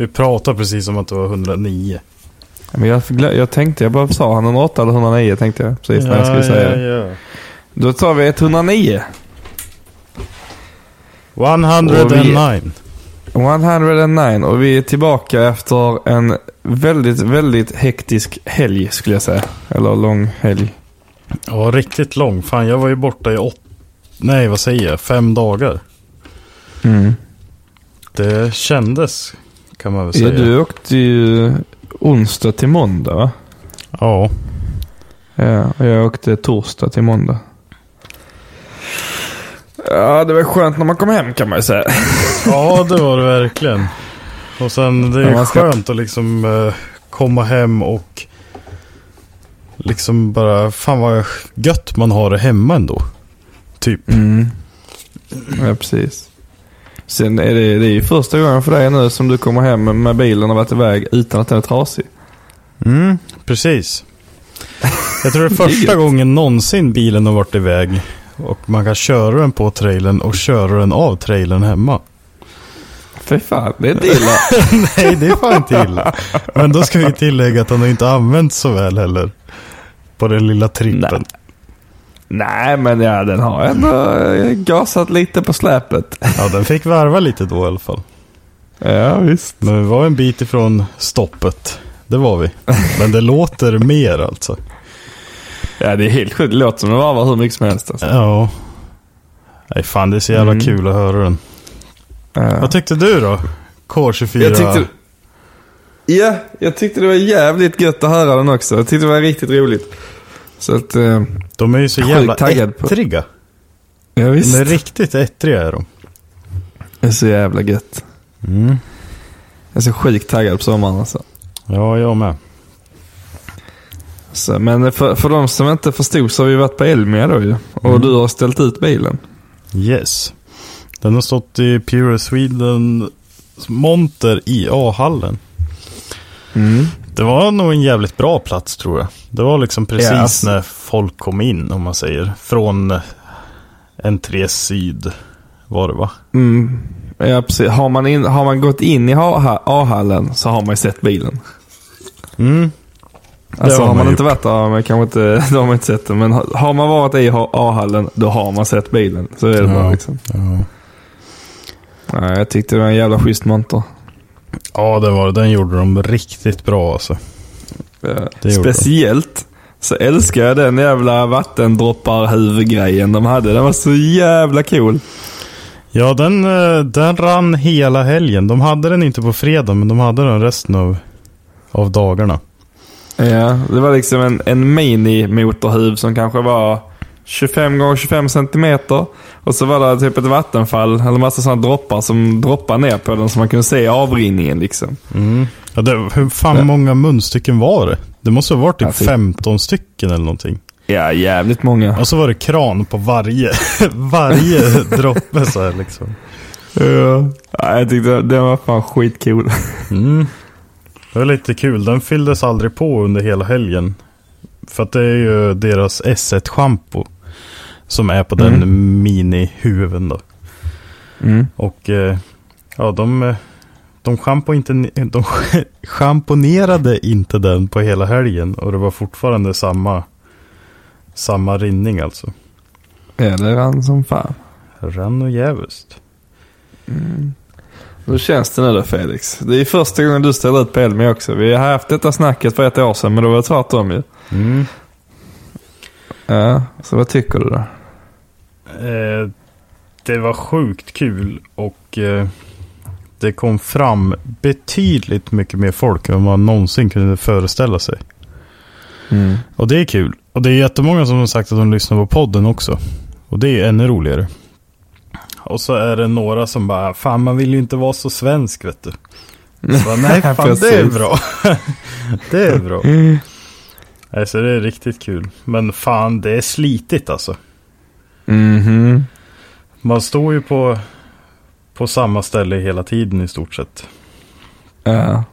Vi pratar precis som att det var 109. Men jag, jag tänkte, jag bara sa han 108 eller 109 tänkte jag precis när jag skulle säga det. ja. Då tar vi 109. 109. 109 och vi är tillbaka efter en väldigt, väldigt hektisk helg skulle jag säga. Eller lång helg. Ja, riktigt lång. Fan, jag var ju borta i åt... Nej, vad säger jag? Fem dagar. Mm. Det kändes, kan man väl Ja, säga. du åkte ju onsdag till måndag va? Ja. Ja, och jag åkte torsdag till måndag. Ja, det var skönt när man kom hem kan man ju säga. ja, det var det verkligen. Och sen, det är Ja, ska- skönt att liksom eh, komma hem och liksom bara, fan vad gött man har det hemma ändå. Typ. Mm. Ja, precis. Sen är det, det är ju första gången för dig nu som du kommer hem med bilen och varit iväg utan att den är trasig. Mm, precis. Jag tror det är första gången någonsin bilen har varit iväg och man kan köra den på trailern och köra den av trailern hemma. Fy fan, det är inte illa. Nej, det är fan inte illa. Men då ska vi tillägga att den har inte använts så väl heller. På den lilla trippen. Nej, men ja, den har ändå eh, gasat lite på släpet. Ja, den fick varva lite då i alla fall. Ja, visst. Men vi var en bit ifrån stoppet. Det var vi. Men det låter mer alltså. Ja, det är helt sjukt. Det låter som det varvar hur mycket som helst. Alltså. Ja. Nej, fan det är så jävla Mm. kul att höra den. Ja. Vad tyckte du då? K24. Jag tyckte... Ja, jag tyckte det var jävligt gött att höra den också. Jag tyckte det var riktigt roligt. Så att... Eh, De är ju så jävla taggad på- ettriga. ja, De visst. är riktigt ettriga är de. Det är så jävla gött. Jag är så sjukt taggad på sommaren alltså. Ja, jag med. Så, men för, för de som inte förstod så har vi varit på Elmia då ju. Och Mm. du har ställt ut bilen. Yes. Den har stått i Pure Sweden monter i A-hallen. Det var nog en jävligt bra plats tror jag. Det var liksom precis Ja, alltså- när folk kom in om man säger. Från entré syd var det va? Mm. Ja, precis. Har man, in, har man gått in i A-hallen så har man ju sett bilen. Mm. Alltså har man, man inte varit där, men kanske inte, då har man inte sett den. Men har man varit i A-hallen, då har man sett bilen. Så är det Ja. bara liksom. Ja. Nej, jag tyckte det var en jävla schysst monter. Ja, det var det. Den gjorde de riktigt bra alltså. Eh, Det Speciellt så älskar jag den jävla vattendroppar-huvudgrejen de hade. Den var så jävla cool. Ja, den, eh, den rann hela helgen. De hade den inte på fredag, men de hade den resten av, av dagarna. Ja, det var liksom en, en mini-motorhuv som kanske var 25 gånger 25 centimeter. Och så var det typ ett vattenfall, eller massa sådana droppar som droppade ner på den så man kunde se avrinningen liksom. Ja, det, hur fan Ja. många munstycken var det? Det måste ha varit typ typ. 15 stycken eller någonting. Ja, jävligt många. Och så var det kran på varje, varje droppe så här liksom. Ja. Ja, jag tyckte den var fan skitcool. Mm. Det var lite kul. Den fylldes aldrig på under hela helgen. För att det är ju deras S1-schampo. Som är på den mini-huven då. Mm. Och eh, ja, de, eh, de, schampo inte, de schamponerade inte den på hela helgen. Och det var fortfarande samma, samma rinning alltså. Ja, det rann som fan. Rann och jävust. Hur känns det nu då Felix? Det är första gången du ställer ut på Elmia också. Vi har haft detta snacket för ett år sedan men då var det tvärtom ju. Mm. Ja, så vad tycker du då? Eh, det var sjukt kul och eh, det kom fram betydligt mycket mer folk än man någonsin kunde föreställa sig. Mm. Och det är kul. Och det är jättemånga som har sagt att de lyssnar på podden också. Och det är ännu roligare. Och så är det några som bara, fan man vill ju inte vara så svensk vet du. Så Nej, fan det är bra. det är bra. Nej, så det är riktigt kul. Men fan, det är slitigt alltså. Mhm. Man står ju på, på samma ställe hela tiden i stort sett. Ja.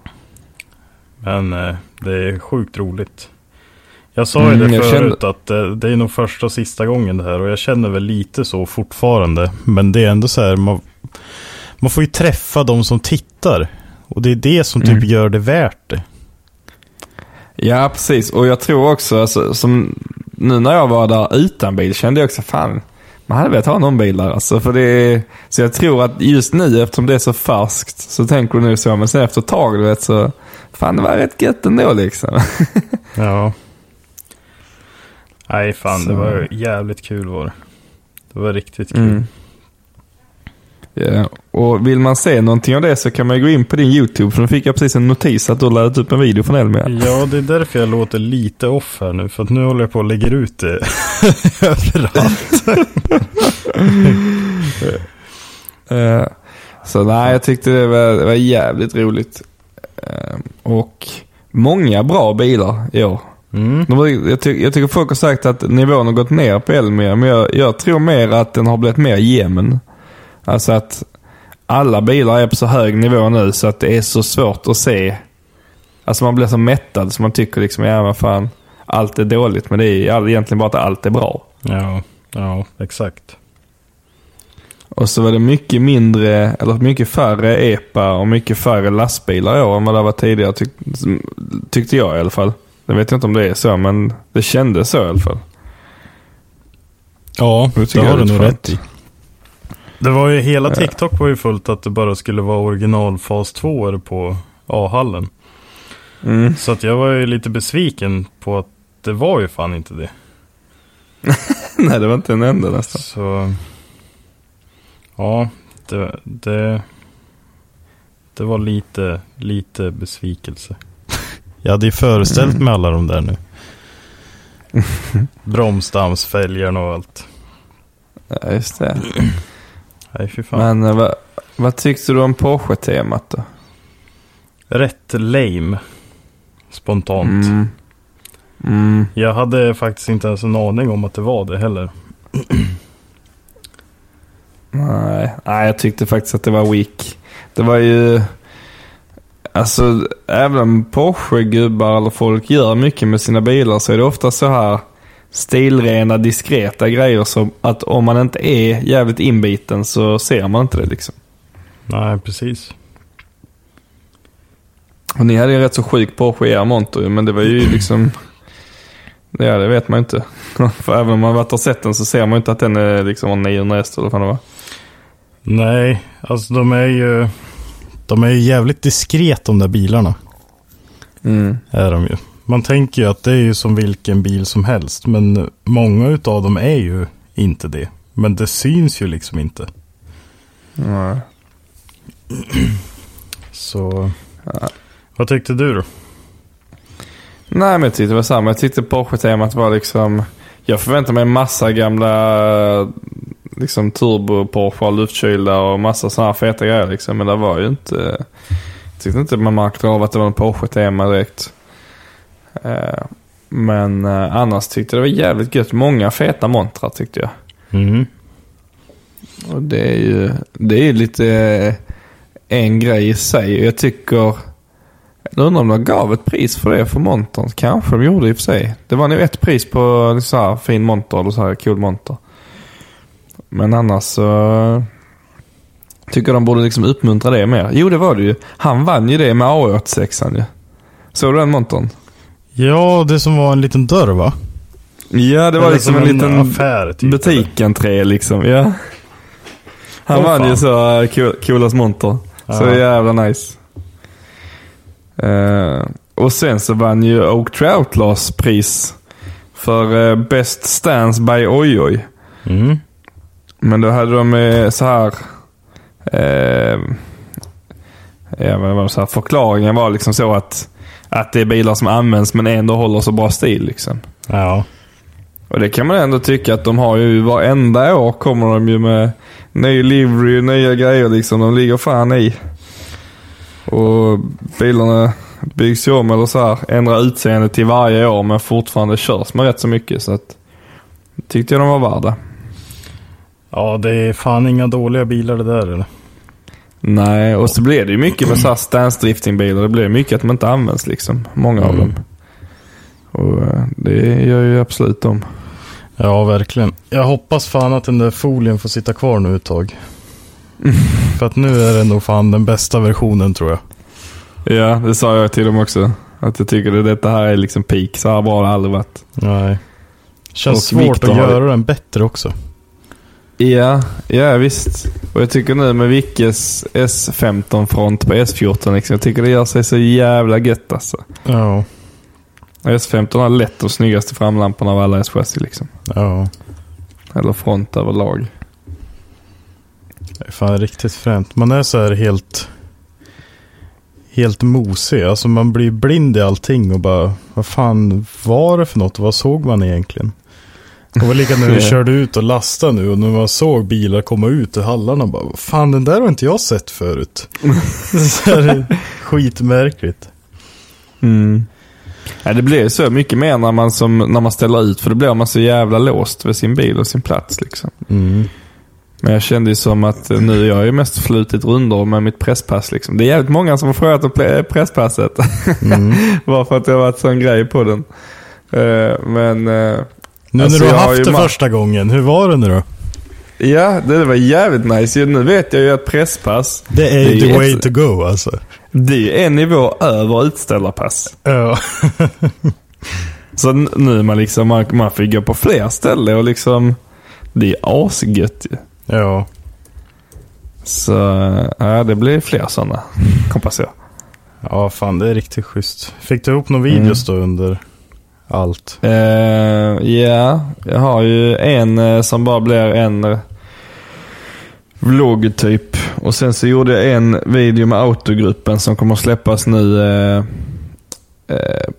Men eh, det är sjukt roligt. Jag sa ju Mm, det förut att eh, det är nog första och sista gången det här. Och jag känner väl lite så fortfarande. Men det är ändå så här. Man, man får ju träffa de som tittar. Och det är det som typ Mm. gör det värt det. Ja, precis. Och jag tror också, alltså, som nu när jag var där utan bil kände jag också, fan, man hade velat ha någon bil där. Alltså, för det är, så jag tror att just nu, eftersom det är så färskt, så tänker du nu så. Men sen efter ett tag, du vet, så, fan det var rätt gött ändå liksom. Ja. Nej fan, Så. det var jävligt kul var det. Det var riktigt kul. Mm. Ja, och vill man se någonting av det så kan man gå in på din YouTube. För nu fick jag precis en notis att du har laddat upp en video från Elmia. Ja, det är därför jag låter lite off här nu. För att nu håller jag på och lägger ut det överallt. Eh, så nej, jag tyckte det var, det var jävligt roligt. Eh, och många bra bilar i år. Mm. Jag, ty jag tycker folk har sagt att nivån har gått ner på Elmia, men jag, jag tror mer att den har blivit mer jämn. Alltså att alla bilar är på så hög nivå nu så att det är så svårt att se. Alltså man blir så mättad så man tycker liksom, ja vad fan, allt är dåligt. Men det är egentligen bara att allt är bra. Ja, ja, exakt. Och så var det mycket mindre, eller mycket färre EPA och mycket färre lastbilar i år än vad det var tidigare. Tyck, tyckte jag i alla fall. Jag vet inte om det är så, men det kändes så i alla fall. Ja, Det det har du nog rätt i. Det var ju, hela TikTok var ju fullt att det bara skulle vara original fas 2 på A-hallen. Mm. Så att jag var ju lite besviken på att det var ju fan inte det. Nej, det var inte en enda nästan. Så... Ja, det, det, det var lite, lite besvikelse. Jag hade ju föreställt mig alla de där nu. Bromsdammsfälgarna och allt. Ja, just det. Nej, fy fan. Men eh, vad, vad tyckte du om Porsche-temat då? Rätt lame. Spontant. Mm. Mm. Jag hade faktiskt inte ens en aning om att det var det heller. Nej. Nej, jag tyckte faktiskt att det var weak. Det var ju... Alltså, även om Porsche-gubbar eller folk gör mycket med sina bilar så är det ofta så här stilrena, diskreta grejer som att om man inte är jävligt inbiten så ser man inte det liksom. Nej, precis. Och ni hade ju rätt så sjuk Porsche i er monter ju, men det var ju liksom... Ja, det vet man ju inte. För även om man varit och sett den så ser man ju inte att den är liksom 900 hästar eller vad det var. Nej, alltså de är ju... De är ju jävligt diskret de där bilarna. Mm. Är de ju. Man tänker ju att det är ju som vilken bil som helst. Men många utav dem är ju inte det. Men det syns ju liksom inte. Nej. Så... Vad tyckte du då? Nej, men jag tyckte det var samma. Jag tyckte Porsche-temat var liksom... Jag förväntade mig en massa gamla liksom turbo-Porsche, luftkylda och massa sådana här feta grejer liksom. Men det var ju inte... Jag tyckte inte man märkte av att det var en Porsche-tema direkt. Eh, Men eh, annars tyckte jag det var jävligt gött. Många feta montrar tyckte jag. Mm. Och det är ju det är lite eh, en grej i sig. Jag tycker... Jag undrar om de gav ett pris för det för montern. Kanske de gjorde i och för sig. Det var nog ett pris på så här fin monter eller så här cool monter. Men annars så tycker de borde liksom uppmuntra det mer. Jo, det var det ju. Han vann ju det med A86 ju. Såg du den montern? Ja, det som var en liten dörr va? Ja, det var Eller liksom som en liten affär typ. butiken tre liksom. Ja. Han Åh, vann ju så uh, cool, coolast monter. Så Ja. jävla nice. Eh, och sen så vann ju Oak Tree Outlaws pris för eh, Best Stance by Oj Oj. Mm. Men då hade de eh, så här... Eh, ja, det så här förklaringen var liksom så att, att det är bilar som används men ändå håller så bra stil. Liksom. Ja. Och det kan man ändå tycka att de har ju varenda år kommer de ju med ny livery, nya grejer liksom. De ligger fan i. Och bilarna byggs ju om eller så här, ändrar utseende till varje år men fortfarande körs med rätt så mycket. Så att, tyckte jag de var värda. Ja, det är fan inga dåliga bilar det där eller? Nej, och så blir det ju mycket med så här stance-driftingbilar. Det blir mycket att de inte används liksom. Många av Mm. dem. Och eh, det gör ju absolut de. Ja, verkligen. Jag hoppas fan att den där folien får sitta kvar nu ett tag. För att nu är det nog fan den bästa versionen tror jag. Ja, det sa jag till dem också. Att jag tycker att detta här är liksom peak. Så här bra har det aldrig varit. Nej. Känns Och svårt Victor att göra den bättre också. Ja, ja visst. Och jag tycker nu med Vickes S15-front på S14, liksom, jag tycker det gör sig så jävla gött alltså. Ja. S15 har lätt de snyggaste framlamporna av alla S-chassi liksom. Ja. Eller front överlag. Det är fan riktigt fränt. Man är så här helt... Helt mosig. Alltså man blir blind i allting och bara... Vad fan var det för något? Vad såg man egentligen? Det var lika när vi körde ut och lastade nu och när man såg bilar komma ut ur hallarna bara, "Vad fan den där har inte jag sett förut. så här, skitmärkligt. Mm. Ja, det blir så mycket mer när man, som, när man ställer ut, för då blir man så jävla låst vid sin bil och sin plats. Liksom. Men jag kände ju som att eh, nu, jag har ju mest flutit rundor med mitt presspass. Liksom. Det är jävligt många som har frågat om presspasset. Bara för att det har varit sån grej på den. Eh, men eh, Nu Alltså, när du har haft det första gången, hur var det nu då? ja, det var jävligt nice. Nu vet jag ju att presspass, Det är Det är the way ett- to go alltså. det är en nivå över utställarpass. Ja. Så nu man liksom, man, man får gå på fler ställen och liksom, det är asgött ju. ja. Så ja, det blir fler sådana, hoppas jag. Ja, fan det är riktigt schysst. Fick du ihop några videos då under allt? Eh, Ja, jag har ju en eh, som bara blir en eh, vlogg typ. Och sen så gjorde jag en video med autogruppen som kommer släppas nu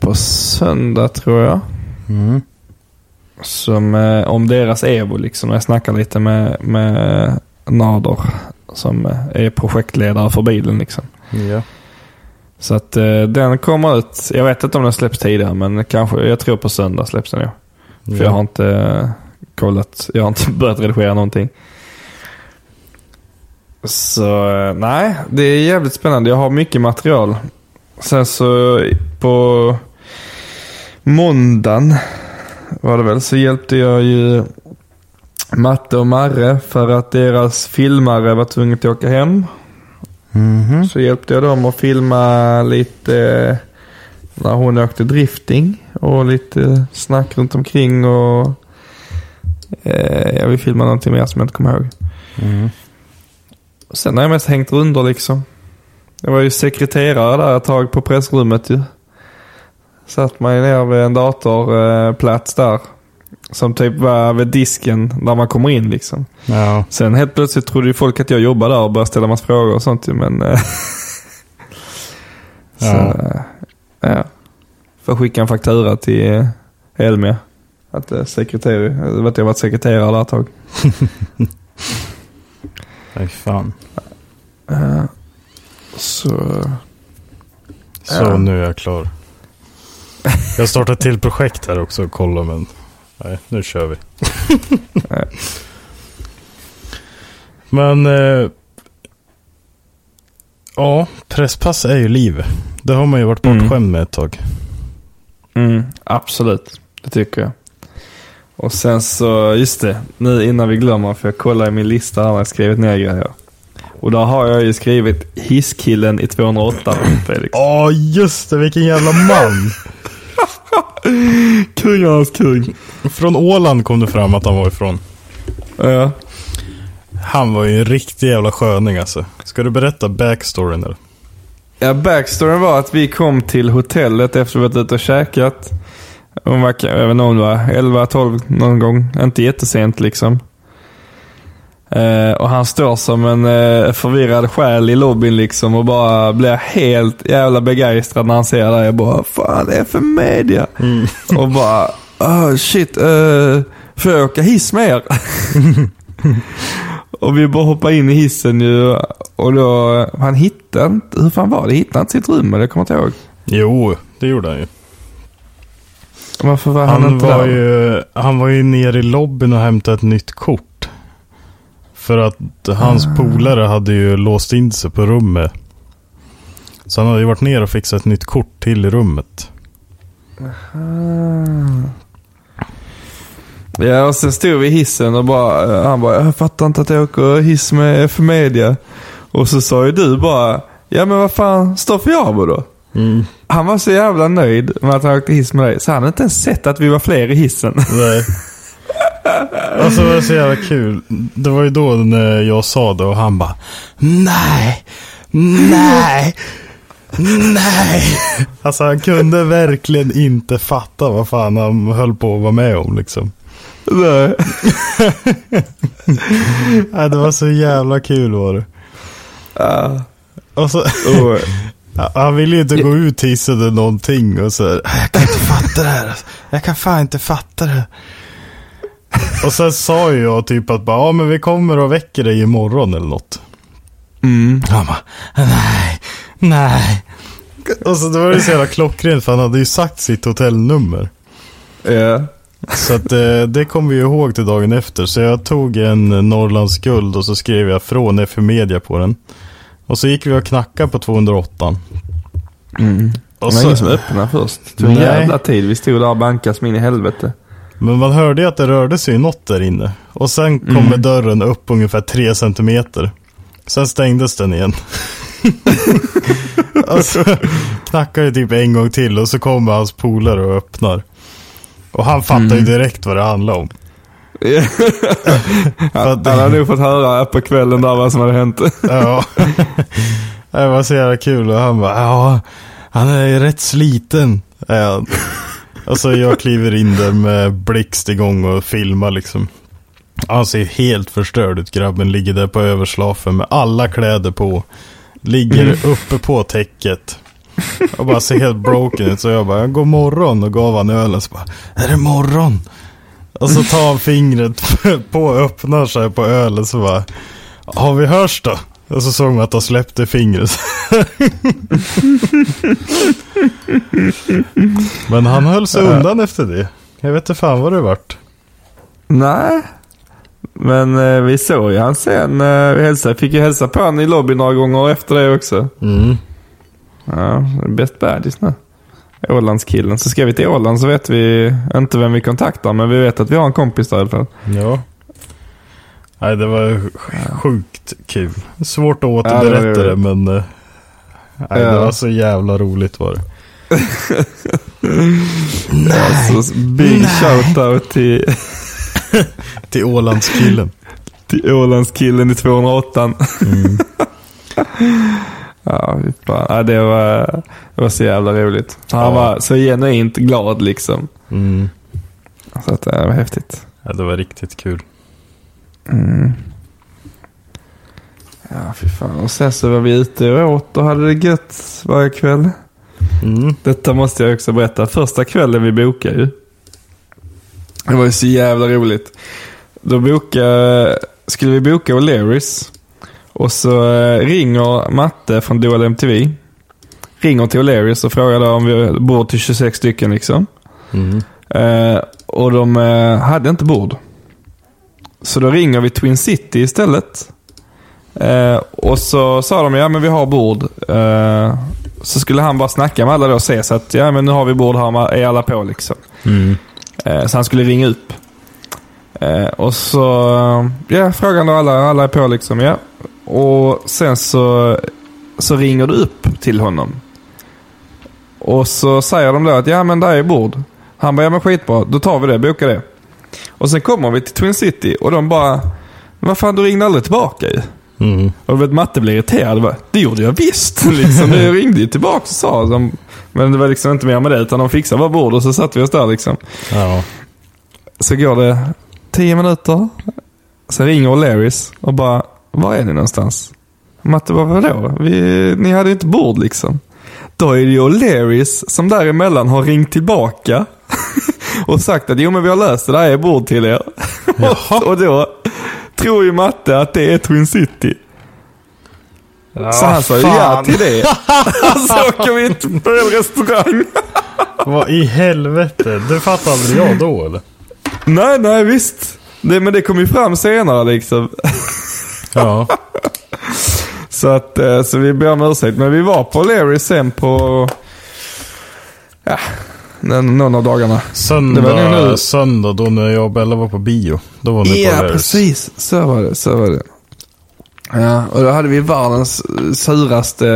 på söndag tror jag. Mm. Som, om deras Evo liksom. Jag snackar lite med, med Nader som är projektledare för bilen liksom. Ja. Så att eh, den kommer ut. Jag vet inte om den släpps tidigare men kanske, jag tror på söndag släpps den ja. För jag har inte eh, kollat, jag har inte börjat redigera någonting. Så eh, nej, det är jävligt spännande. Jag har mycket material. Sen så på måndagen var det väl, så hjälpte jag ju Matte och Marre för att deras filmare var tvungen att åka hem. Mhm. Så hjälpte jag dem att filma lite när hon åkte drifting och lite snack runt omkring och eh, jag vill filma någonting mer som jag inte kommer ihåg. Mm. Sen har jag mest hängt runder liksom. Jag var ju sekreterare där ett tag på pressrummet ju. Satt man ju ner vid en datorplats där. Som typ var vid disken där man kommer in liksom. Ja. Sen helt plötsligt trodde ju folk att jag jobbade där och började ställa massa frågor och sånt men... eh, så, Ja. eh, ja. Får skicka en faktura till eh, Elmia. Att, sekreterare, att jag varit sekreterare där ett tag. Nej fan. Så... Så Ja. nu är jag klar. Jag startar till projekt här också och kollar men. Nej, nu kör vi. Men. Eh, ja, presspass är ju liv. Det har man ju varit Mm. bortskämd med ett tag. Mm, absolut, det tycker jag. Och sen så, just det, nu innan vi glömmer, för jag kollar i min lista här när jag skrivit ner grejer. Och där har jag ju skrivit hisskillen i 208, Felix. Ja, just det. Vilken jävla man. Kungarnas kung. Från Åland kom det fram att han var ifrån. Ja. Han var ju en riktig jävla sköning alltså. Ska du berätta backstoryn eller? Ja, backstoryn var att vi kom till hotellet efter att vi varit ute och käkat. Hon var, jag vet inte om det var 11-12 någon gång. Inte jättesent liksom. Eh, och han står som en eh, förvirrad själ i lobbyn liksom och bara blir helt jävla begeistrad när han ser det. Jag bara, fan det är för media. Och bara, oh, shit, uh, får jag åka hiss med er? och vi bara hoppar in i hissen ju. Och då, han hittade inte, hur fan var det? Hittade inte sitt rum? Det kommer jag inte ihåg. Jo, det gjorde han ju. Varför var han, Han inte var, där? ju, han var ju nere i lobbyn och hämtade ett nytt kort. För att hans Ah. polare hade ju låst in sig på rummet. Så han hade ju varit ner och fixat ett nytt kort till rummet. Ja, och sen stod vi i hissen och bara, han bara, jag fattar inte att jag åker hiss med för media. Och så sa ju du bara, ja men vad fan, står för Jabo då? Han var så jävla nöjd med att han åkte hiss med dig, så han hade inte ens sett att vi var fler i hissen. Nej. Alltså det var så jävla kul. Det var ju då när jag sa det och han bara Nej, nej, nej. Alltså han kunde verkligen inte fatta vad fan han höll på att vara med om liksom. Nej. Nej, det var så jävla kul var det. Ja, Och så, och, han ville ju inte gå ut hissen eller någonting och så här, Jag kan inte fatta det här. Jag kan fan inte fatta det. Och sen sa ju jag typ att bara, ja men vi kommer och väcker dig imorgon eller något. mm. Han bara, nej, nej. Och så då var det så jävla klockrent för han hade ju sagt sitt hotellnummer. ja. Så att eh, det kom vi ju ihåg till dagen efter. Så jag tog en Norrlands guld och så skrev jag från FU Media på den. Och så gick vi och knackade på 208. Mm. Och Det var så, ingen som öppnade först. Det tog en jävla tid. Vi stod där och bankade som in i helvete. Men man hörde ju att det rörde sig något där inne. Och sen kommer dörren upp ungefär tre centimeter. Sen stängdes den igen. och så knackar det typ en gång till och så kommer hans polare och öppnar. Och han fattar ju direkt vad det handlar om. Han han hade nog fått höra på kvällen där vad som hade hänt. Ja. det var så jävla kul och han bara, ja, han är rätt sliten. är han." Och så jag kliver in där med blixt igång och filmar liksom. Han ser helt förstörd ut grabben, ligger där på överslafen med alla kläder på. Ligger uppe på täcket. Och bara ser helt broken ut. Så jag bara, god morgon och gav han ölen. Så bara, är det morgon? Och så tar han fingret på och öppnar sig på ölen så bara, har vi hörs då? Och så såg man att han släppte fingret. Men han höll sig undan efter det. Jag vet inte fan vad det vart. Nej. Men eh, vi såg ju han sen. Eh, vi hälsade, fick ju hälsa på honom i lobbyn några gånger efter det också. Mm. Ja, bäst badis nu. Ålandskillen. Så ska vi till Åland så vet vi inte vem vi kontaktar. Men vi vet att vi har en kompis där i alla fall. Ja. Nej, det var sj- sjukt kul. Svårt att Ja, det återberätta det, men... eh, Nej, Ja. det var så jävla roligt var det. Så big shout-out till, Till Ålandskillen. till Ålandskillen i 208. Mm. ja, ja, det, var, det var så jävla roligt. Han Ja. var så genuint glad liksom. Mm. Så att, det var häftigt. Ja, det var riktigt kul. Ja, fy fan. Och sen så var vi ute och åt och hade det gött varje kväll. Mm. Detta måste jag också berätta. Första kvällen vi bokade ju. Det var ju så jävla roligt. Då bokade, skulle vi boka O'Learys. Och så eh, ringer Matte från Dual MTV. Ringer till O'Learys och frågar om vi bord till 26 stycken liksom. Mm. Eh, och de eh, hade inte bord. Så då ringer vi Twin City istället. Eh, och så sa de, ja men vi har bord. Eh, så skulle han bara snacka med alla då och se så att, ja men nu har vi bord här, är alla på liksom. Mm. Eh, så han skulle ringa upp. Eh, och så, ja frågan då alla, alla är på liksom, ja. Och sen så, så ringer du upp till honom. Och så säger de då att, ja men där är bord. Han bara, ja men skitbra, då tar vi det, boka det. Och sen kommer vi till Twin City och de bara, vad fan du ringde aldrig tillbaka ju. Mm. Och vet Matte blev irriterad. Bara, det gjorde jag visst. Liksom. Jag ringde ju tillbaka och sa. De, men det var liksom inte mer med det. Utan de fixade bara bord och så satt vi oss där liksom. Ja. Så går det tio minuter. Så ringer O'Learys och bara, var är ni någonstans? Matte bara, vadå? Vi, ni hade inte bord liksom. Då är det ju O'Learys som däremellan har ringt tillbaka. och sagt att jo men vi har löst det, där är bord till er. Och då tror ju Matte att det är Twin City. så han sa ju ja till det. så åker vi på en restaurang. Vad i helvete? Det fattade aldrig jag då eller? nej, nej visst. Det, men det kom ju fram senare liksom. Ja. Så att, eh, så vi ber om ursäkt. Men vi var på Larry sen på, ja, någon av dagarna. Söndag, söndag då när jag och Bella var på bio. Då var ni Ja, på Larrys. precis. Så var det, så var det. Ja, och då hade vi världens suraste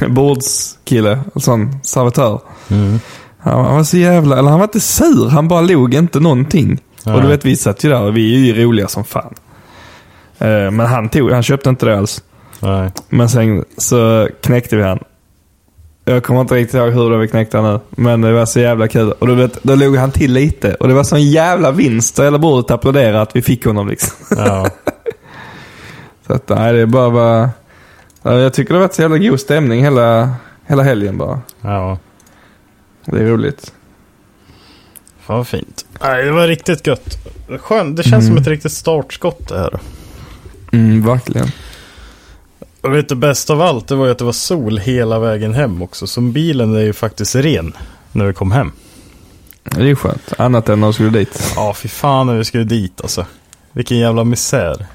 eh, bordskille, en sån servitör. Mm. Han var så jävla, eller han var inte sur, han bara log inte någonting. Och du vet, vi satt ju där och vi är ju roliga som fan. Eh, Men han tog, han köpte inte det alls. Nej. Men sen så knäckte vi han. Jag kommer inte riktigt ihåg hur vi knäckte nu. Men det var så jävla kul. Och du vet, då låg han till lite. Och det var sån jävla vinst. Hela bordet applåderade att vi fick honom liksom. Ja. Så att nej, det är bara, bara ja, Jag tycker det har varit så jävla god stämning hela, hela helgen bara. ja. Det är roligt. Fan vad fint. Nej, det var riktigt gött. Skönt. Det känns som ett riktigt startskott det här. Mm, verkligen. Och vet du, bäst av allt, det var ju att det var sol hela vägen hem också. Så bilen är ju faktiskt ren när vi kom hem. Det är ju skönt. Annat än när de skulle dit. Ja, fy fan när vi skulle dit alltså. Vilken jävla misär.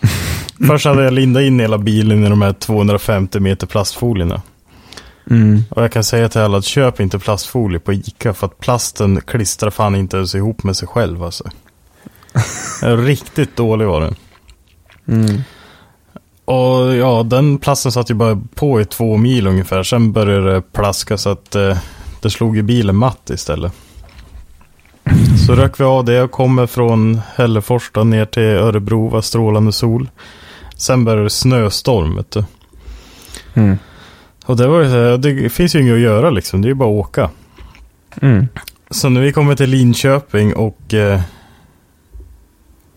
Först hade jag lindat in hela bilen i de här 250 meter plastfolierna. Mm. Och jag kan säga till alla att köp inte plastfolie på Ica för att plasten klistrar fan inte ens ihop med sig själv alltså. Riktigt dålig var den. Mm. Och ja, den plasten satt ju bara på i två mil ungefär. Sen började det plaska så att eh, det slog i bilen matt istället. Så rök vi av det och kommer från Hällefors då, ner till Örebro, var strålande sol. Sen började det snöstorm vet du. Mm. Och det var ju det finns ju inget att göra liksom, det är ju bara att åka. Mm. Så när vi kommer till Linköping och, eh,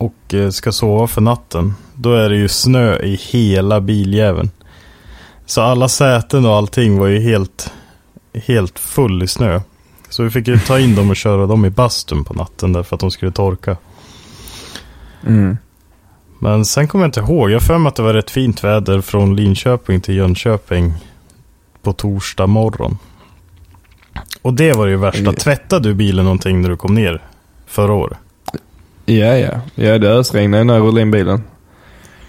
och eh, ska sova för natten, då är det ju snö i hela biljäveln. Så alla säten och allting var ju helt, helt full i snö. Så vi fick ju ta in dem och köra dem i bastun på natten därför att de skulle torka. Mm. Men sen kommer jag inte ihåg, jag för mig att det var rätt fint väder från Linköping till Jönköping på torsdag morgon. Och det var det ju värsta. Tvättade du bilen någonting när du kom ner förra året? Ja, ja. Ja, det ösregnade när jag rullade in bilen.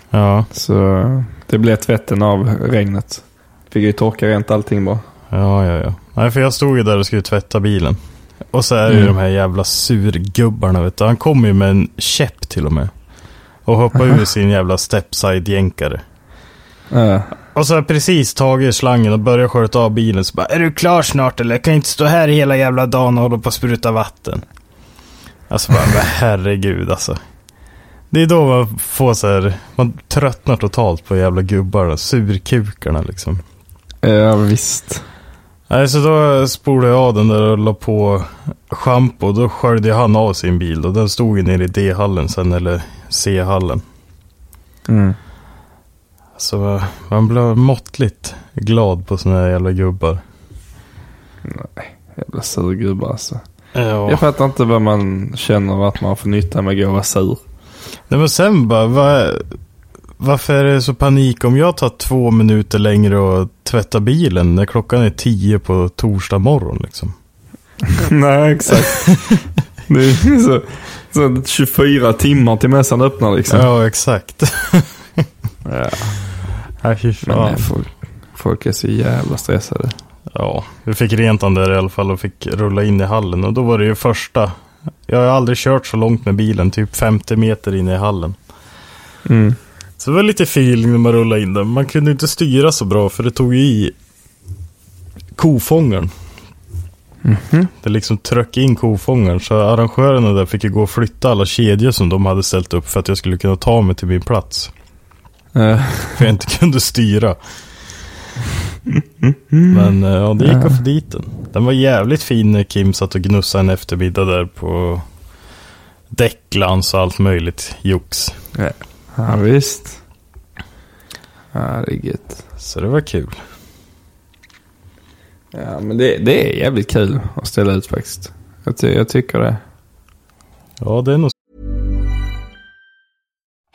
Ja, Så det blev tvätten av regnet. Fick ju torka rent allting bara. ja, ja. ja. Nej, för jag stod ju där och skulle tvätta bilen. Och så är det ju Mm. de här jävla surgubbarna vet du. Han kom ju med en käpp till och med. Och hoppade ur sin jävla stepside-jänkare. Ja. Och så har jag precis tagit slangen och börjat sköta av bilen så bara Är du klar snart eller? Jag kan inte stå här hela jävla dagen och hålla på och spruta vatten. Alltså bara, herregud alltså. Det är då man får så här, man tröttnar totalt på jävla gubbarna, surkukarna liksom. ja, visst. Nej, så då spolade jag av den där och la på schampo. Då sköljde han av sin bil och den stod ju nere i D-hallen sen, eller C-hallen. Mm. Så man blev måttligt glad på såna här jävla gubbar. Jävla surgubbar alltså. Ja. Jag fattar inte vad man känner att man får nytta med att gå och vara sur. Nej men sen bara, vad, varför är det så panik om jag tar två minuter längre och tvättar bilen när klockan är tio på torsdag morgon liksom? Nej, exakt. det är så, så 24 timmar till mässan öppnar liksom. Ja, exakt. Ja. Nej, fy Men fan. nej, folk, folk är så jävla stressade. Ja, vi fick rent den där i alla fall och fick rulla in i hallen. Och då var det ju första. Jag har aldrig kört så långt med bilen, typ 50 meter in i hallen. Mm. Så det var lite feeling när man rullade in den. Man kunde inte styra så bra för det tog ju i kofångaren. Det liksom tröck in kofångaren. Så arrangörerna där fick ju gå och flytta alla kedjor som de hade ställt upp för att jag skulle kunna ta mig till min plats. Eh, För jag inte kunde styra. Men eh, ja, det gick att få dit den. Den var jävligt fin när Kim satt och gnussade en eftermiddag där på däcklans och allt möjligt jox. ja visst. Ja, det är gött. Så det var kul. Ja, men det, det är jävligt kul att ställa ut faktiskt. Jag, ty- jag tycker det. Ja, det är nog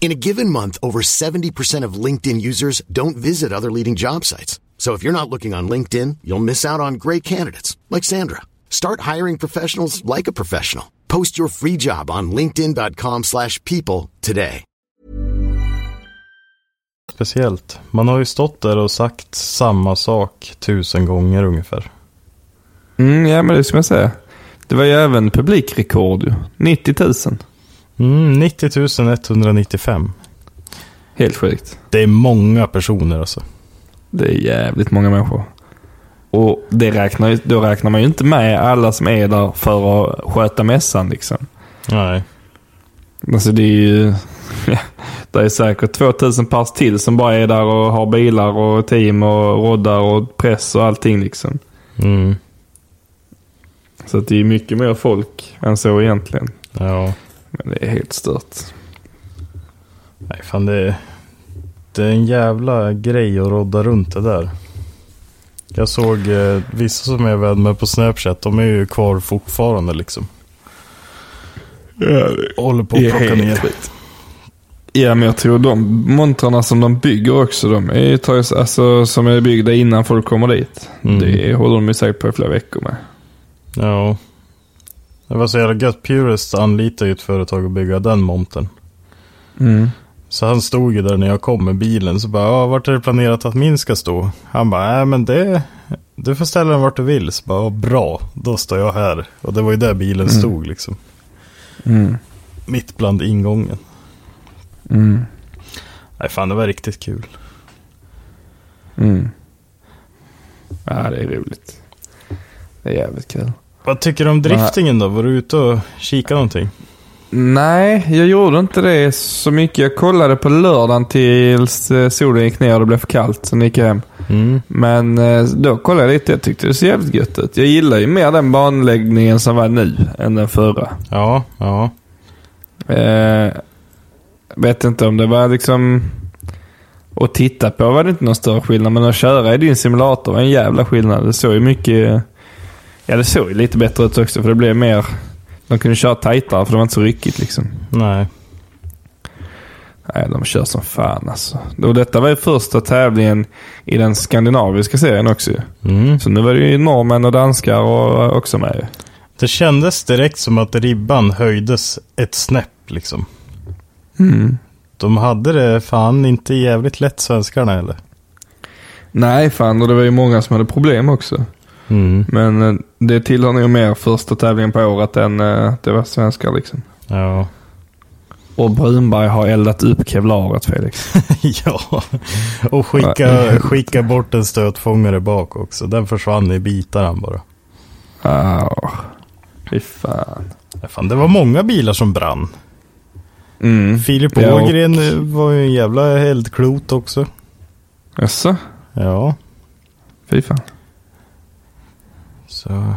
In a given month, over 70% of LinkedIn users don't visit other leading job sites. So if you're not looking on LinkedIn, you'll miss out on great candidates like Sandra. Start hiring professionals like a professional. Post your free job on linkedin.com/people slash people today. speciellt. Man har ju stått där och sagt samma sak tusen gånger ungefär. Mm, ja, men det ska jag säga. Det var ju även publikrekord ju. 90 000. Mm, 90 195. Helt sjukt. Det är många personer alltså. Det är jävligt många människor. Och det räknar, då räknar man ju inte med alla som är där för att sköta mässan liksom. Nej. Alltså det är ju... det är säkert 2000 pers till som bara är där och har bilar och team och roddar och press och allting liksom. Mm. Så att det är mycket mer folk än så egentligen. Ja. Men det är helt stört. Nej, fan det är, det är en jävla grej att rodda runt det där. Jag såg eh, vissa som jag är vän med på Snapchat, de är ju kvar fortfarande liksom. Håller på att plocka ner. Ja, men jag tror de montrarna som de bygger också, de är, tar alltså, som är byggda innan folk kommer dit. Mm. Det håller de ju säkert på i flera veckor med. Ja. Det var så jävla gött. Purist anlitar ju ett företag att bygga den montern. Så han stod ju där när jag kom med bilen. Så bara, ja, vart är det planerat att min ska stå? Han bara, nej men det, du får ställa den vart du vill. Så bara, bra, då står jag här. Och det var ju där bilen stod liksom. Mm. Mitt bland ingången. Mm. Nej fan, det var riktigt kul. Mm. Ja, det är roligt. Det är jävligt kul. Vad tycker du om driftingen då? Var du ute och kikade någonting? Nej, jag gjorde inte det så mycket. Jag kollade på lördagen tills eh, solen gick ner och det blev för kallt. Sen gick jag hem. Mm. Men eh, då kollade jag lite. Jag tyckte det såg jävligt gött ut. Jag gillar ju mer den banläggningen som var nu än den förra. Ja, ja. Eh, vet inte om det var liksom... Att titta på var det inte någon större skillnad. Men att köra i din simulator var en jävla skillnad. Det såg ju mycket... Ja, det såg ju lite bättre ut också. För det blev mer... De kunde köra tajtare för det var inte så ryckigt liksom. Nej. Nej, de kör som fan alltså. Och detta var ju första tävlingen i den skandinaviska serien också. Mm. Så nu var det ju norrmän och danskar och också med. Det kändes direkt som att ribban höjdes ett snäpp liksom. Mm. De hade det fan inte jävligt lätt svenskarna eller? Nej, fan. Och det var ju många som hade problem också. Mm. Men eh, det tillhör nog mer första tävlingen på året än eh, det var svenskar liksom. Ja. Och Brunberg har eldat upp kevlaret Felix. ja. Och skicka, skicka bort en stötfångare bak också. Den försvann i bitar han bara. Ah, fy fan. Ja, fan, det var många bilar som brann. Mm. Filip Ja, och- Ågren eh, var ju en jävla eldklot också. Jaså? Ja. Fy fan. Så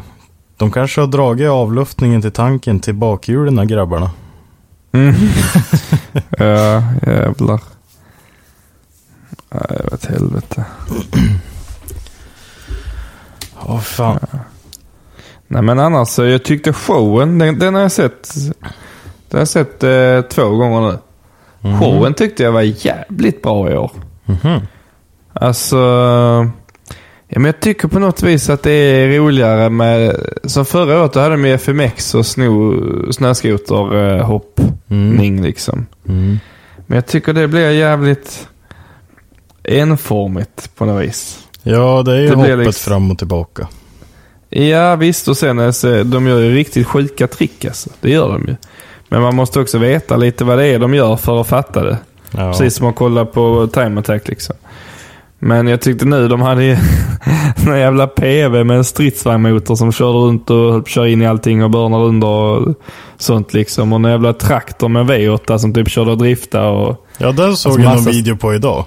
de kanske har dragit avluftningen till tanken till bakhjulen grabbarna. Mm. ja, jävlar. Nej, vad helvete. Åh fan. Nej men annars, jag tyckte showen, den, den har jag sett, den har jag sett eh, två gånger nu. Showen tyckte jag var jävligt bra i år. Mhm. Alltså, ja, men jag tycker på något vis att det är roligare med, som förra året då hade de ju FMX och sno, snöskoterhoppning liksom. Mm. Men jag tycker det blir jävligt enformigt på något vis. Ja, det är ju Det hoppet liksom- fram och tillbaka. Ja visst, och sen alltså, de gör ju riktigt sjuka trick alltså. Det gör de ju. Men man måste också veta lite vad det är de gör för att fatta det. Ja. Precis som att kolla på Time Attack liksom. Men jag tyckte nu de hade ju en jävla PV med en stridsvagnmotor som körde runt och köra in i allting och börnar under och sånt liksom. Och en jävla traktor med V8 som typ körde och driftade och... Ja, den såg Alltså jag massa- någon video på idag.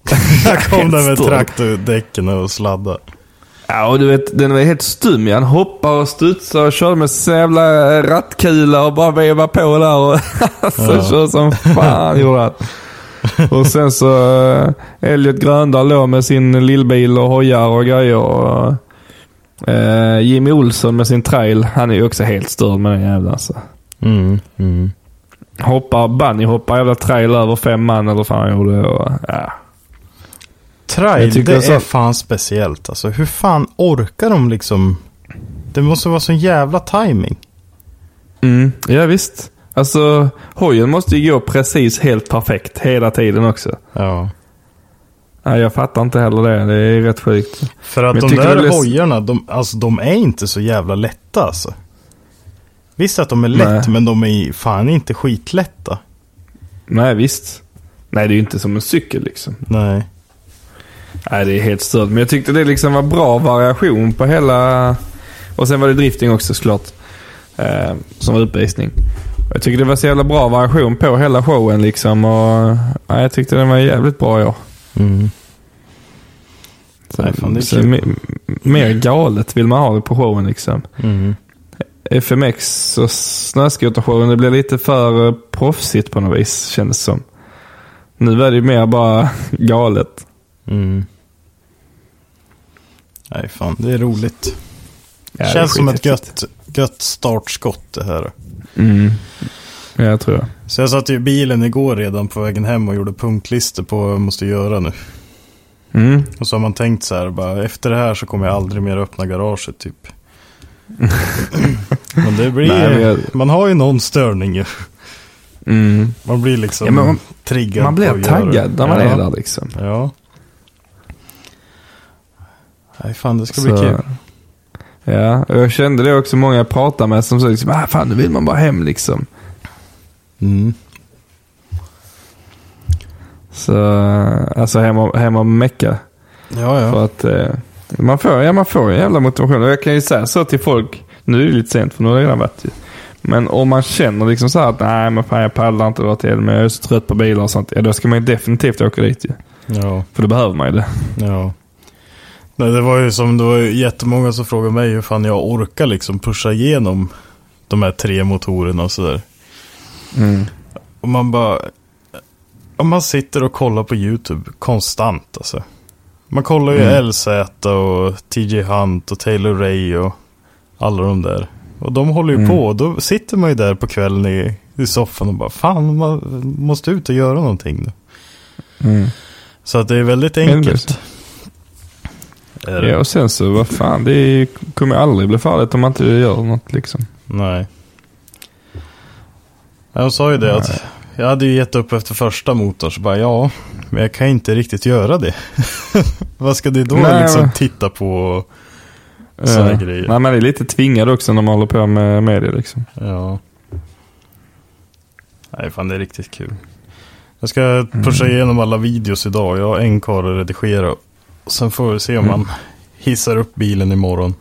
Jag kom där med traktordäcken och sladda. Ja, och du vet, den var helt stum. Han hoppade och studsade och körde med så jävla rattkula och bara vevade på där. Och alltså, Ja. körde som fan gjorde han. Och sen så uh, Elliot Gröndal låg med sin lillbil och hojar och grejer. Och, eh, Jimmy Olsson med sin trail. Han är ju också helt störd med den jävla alltså. Mm, mm. Hoppar, bunny hoppar jävla trail över fem man eller vad fan han gjorde. Och, ja. Trail, det så- är fan speciellt alltså. Hur fan orkar de liksom? Det måste vara sån jävla timing. Mm, ja visst. Alltså hojen måste ju gå precis helt perfekt hela tiden också. Ja. Nej, jag fattar inte heller det. Det är rätt sjukt. För att de där det hojarna, de, alltså, de är inte så jävla lätta alltså. Visst att de är lätt, Nej. men de är fan inte skitlätta. Nej, visst. Nej, det är ju inte som en cykel liksom. Nej. Nej, det är helt stört. Men jag tyckte det liksom var bra variation på hela... Och sen var det drifting också såklart. Eh, som var uppvisning. Jag tycker det var så jävla bra variation på hela showen liksom. Och, nej, jag tyckte den var jävligt bra i år. Mm. Så, Nej, fan, det är så mer galet vill man ha det på showen liksom. Mm. FMX och snöskotershowen, det blir lite för eh, proffsigt på något vis kändes det som. Nu är det ju mer bara galet. Mm. Nej, fan, det är roligt. Ja, det är Känns som ett gött, gött startskott det här. Mm. Ja, jag tror jag. Så jag satt i bilen igår redan på vägen hem och gjorde punktlistor på vad jag måste göra nu. Mm. Och så har man tänkt så här, bara efter det här så kommer jag aldrig mer öppna garaget typ. men det blir Nej, men jag- man har ju någon störning ju. Mm. Man blir liksom Ja, man- triggad Man blir taggad när man ja. är där liksom. Ja. Nej fan det ska Så- bli kul. Ja, och jag kände det också många jag pratade med som sa liksom, ah, fan nu vill man bara hem liksom. Mm. Så, alltså hem och, hem och mecka. Ja ja. För att eh, man får, ja, man får en jävla motivation. Och jag kan ju säga så till folk, nu är det lite sent för nu har det redan varit ju. Men om man känner liksom så här att nej men fan jag pallar inte dra till men jag är så trött på bilar och sånt. Ja då ska man ju definitivt åka dit ju. Ja. För då behöver man ju det. Ja. Nej, det var ju som, det var jättemånga som frågade mig hur fan jag orkar liksom pusha igenom de här tre motorerna och sådär. Mm. Och man bara, om man sitter och kollar på YouTube konstant alltså. Man kollar ju Mm. LZ och TJ Hunt och Taylor Ray och alla de där. Och de håller ju Mm. på. Då sitter man ju där på kvällen i, i soffan och bara fan man måste ut och göra någonting nu. Mm. Så att det är väldigt enkelt. Det? Ja och sen så vad fan det kommer aldrig bli farligt om man inte gör något liksom. Nej. Jag sa ju det att jag hade ju gett upp efter första motorn så bara ja, men jag kan inte riktigt göra det. Vad ska du då Nej, liksom men- titta på? och Såna Ja. grejer. Nej, man är lite tvingad också när man håller på med media liksom. Ja. Nej, fan det är riktigt kul. Jag ska pusha igenom alla videos idag. Jag har en kvar att redigera. Och sen får vi se om man hissar upp bilen imorgon.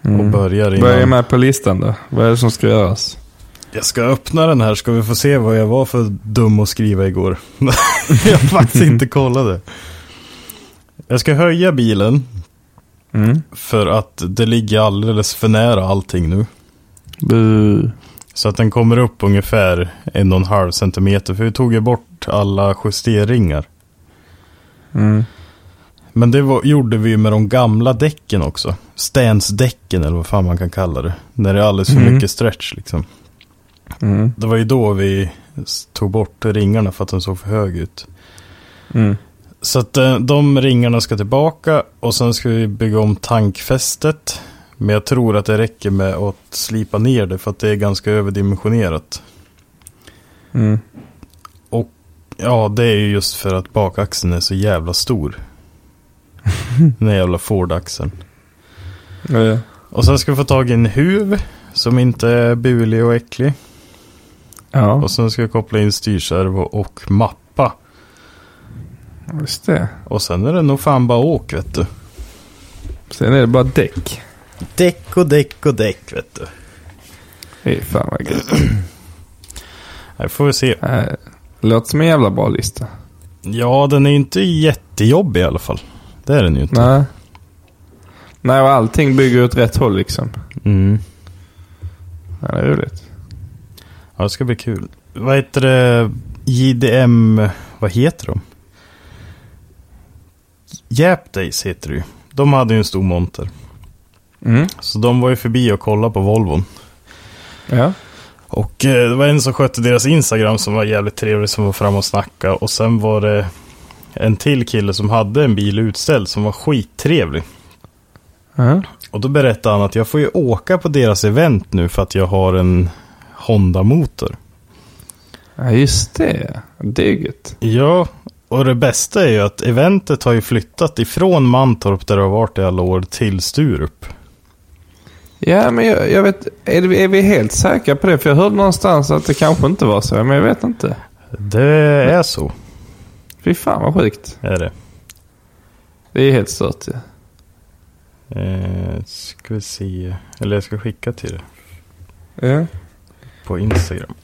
Och Mm. börjar Vad är innan. med på listan då? Vad är det som ska göras? Jag ska öppna den här ska vi få se vad jag var för dum att skriva igår. jag faktiskt inte kollat det. Jag ska höja bilen Mm. för att det ligger alldeles för nära allting nu. Bu. Så att den kommer upp ungefär en och en halv centimeter. För vi tog ju bort alla justeringar. Mm. Men det var, gjorde vi med de gamla däcken också. Stance-däcken eller vad fan man kan kalla det. När det är alldeles för Mm. mycket stretch liksom. Mm. Det var ju då vi tog bort ringarna för att de såg för hög ut. Mm. Så att eh, de ringarna ska tillbaka och sen ska vi bygga om tankfästet. Men jag tror att det räcker med att slipa ner det för att det är ganska överdimensionerat. Mm. Ja, det är ju just för att bakaxeln är så jävla stor. Den jävla Ford-axeln. Ja. Och sen ska vi få tag i en huv som inte är bulig och äcklig. ja, Och sen ska vi koppla in styrservo och mappa. just det. Och sen är det nog fan bara åk vet du. Sen är det bara däck. Däck och däck och däck vet du. Fy fan vad gött. Här får vi se. Äh, Låter som en jävla bra lista. Ja, den är inte jättejobbig i alla fall. Det är den ju inte. Nej. Nej, och allting bygger åt rätt håll liksom. Mm. Ja, det är roligt. Ja, det ska bli kul. Vad heter det? JDM, vad heter de? Jap Days heter det ju. De hade ju en stor monter. Mm. Så de var ju förbi och kollade på Volvon. Ja. Och eh, det var en som skötte deras Instagram som var jävligt trevlig som var fram och snacka. Och sen var det en till kille som hade en bil utställd som var skittrevlig. Ja. Och då berättade han att jag får ju åka på deras event nu för att jag har en Honda-motor. ja, just det. Gött. Ja, och det bästa är ju att eventet har ju flyttat ifrån Mantorp där det har varit i alla år till Sturup. Ja, men jag, jag vet. Är, det, är vi helt säkra på det? För jag hörde någonstans att det kanske inte var så. Men jag vet inte. Det är så, Fy fan vad sjukt. är det. Det är helt stört ju. Eh, ska vi se, eller jag ska skicka till det Ja. på Instagram.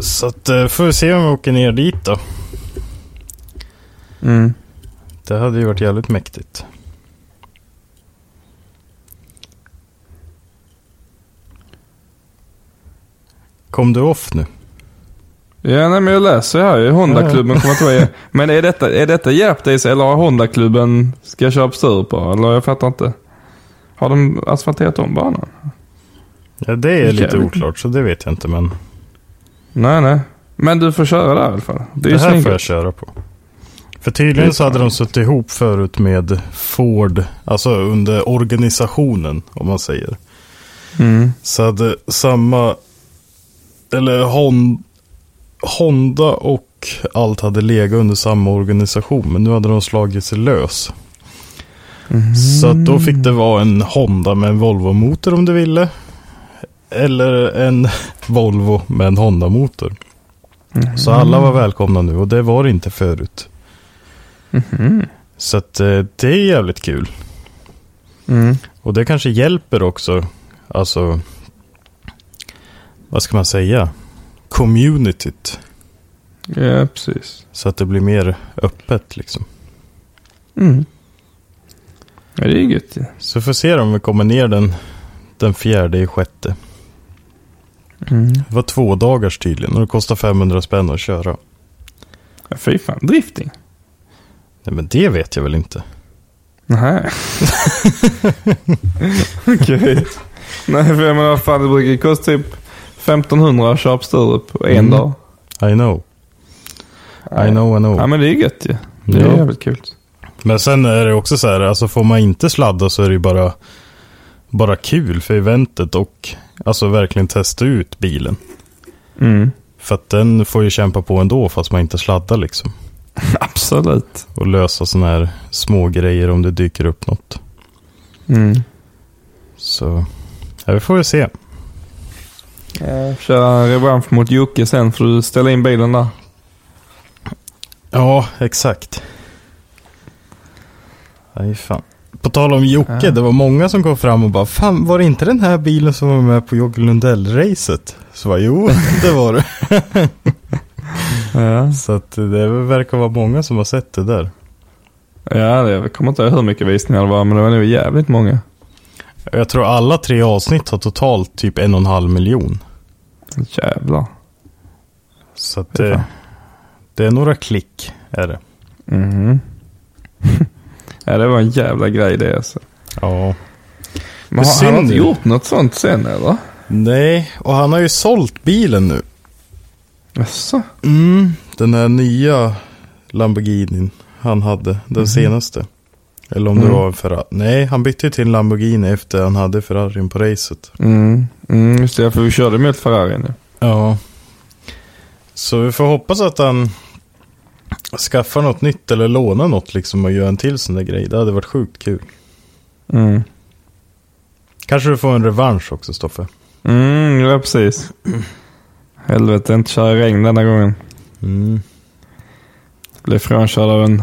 Så att eh, får vi se om vi åker ner dit då. Mm. Det hade ju varit jävligt mäktigt. Kom du off nu? Ja, nej, men jag läser här. Honda-klubben kommer inte vara Men är detta, är detta Hjälp Days eller har Honda-klubben ska jag köra på Sturup? Eller jag fattar inte. Har de asfalterat om banan? Ja, det är lite oklart så det vet jag inte men Nej, nej. Men du får köra där i alla fall. Det är det här får jag köra på. För tydligen så hade de suttit ihop förut med Ford, alltså under organisationen om man säger. Mm. Så hade samma, eller Hon, Honda och allt hade legat under samma organisation. Men nu hade de slagit sig lös. Så att då fick det vara en Honda med en Volvo-motor om du ville. Eller en Volvo med en Honda-motor. Så alla var välkomna nu och det var det inte förut. Mhm. Så att eh, det är jävligt kul. Mm. Och det kanske hjälper också, alltså, vad ska man säga, communityt. Ja, precis. Så att det blir mer öppet liksom. Mm. Ja, det är ju gött ju. Så får se om vi kommer ner den, den fjärde i sjätte. Mm. Det var två dagars tydligen och det kostar 500 spänn att köra. Ja, fy fan. Drifting? Nej men det vet jag väl inte. Nej. Okej. Nej, för menar, vad fan, det brukar kosta typ 1500 att köra på Sturup en Mm. dag. I know. I know, I know. Ja, men det är gött ju. Det är Ja. jävligt kul. Men sen är det också så här, alltså får man inte sladda så är det ju bara, bara kul för eventet och alltså verkligen testa ut bilen. Mm. För att den får ju kämpa på ändå fast man inte sladdar liksom. Absolut. Och lösa sådana här små grejer om det dyker upp något. Mm. Så, ja, vi får väl se. Ja, köra revansch mot Jocke sen får du ställa in bilen där. Ja, exakt. Nej, fan. På tal om Jocke, Ja. det var många som kom fram och bara Fan, var det inte den här bilen som var med på Jocke Lundell-racet? Så var jo, det var det. Ja. Så att det verkar vara många som har sett det där. Ja, det, jag kommer inte ihåg hur mycket visningar det var, men det var nog jävligt många. Jag tror alla tre avsnitt har totalt typ en och en halv miljon. Jävlar. Så att det, fan. Det är några klick, är det. Mhm. ja, det var en jävla grej det alltså. Ja. Men har han inte gjort något sånt sen eller? Nej, och han har ju sålt bilen nu. Jaså? Mm, den här nya Lamborghinin han hade, den senaste. Eller om det Mm. var en Ferrari. Nej, han bytte till en Lamborghini efter han hade Ferrarin på racet. Mm, mm, just det. För vi körde mot Ferrari nu. Ja. Så vi får hoppas att han skaffar något nytt eller lånar något liksom och gör en till sån där grej. Det hade varit sjukt kul. Mm. Kanske Kanske du får en revansch också, Stoffe. Mm, ja precis. Helvete, inte köra i regn denna gången. Mm. Blev frånkörd av en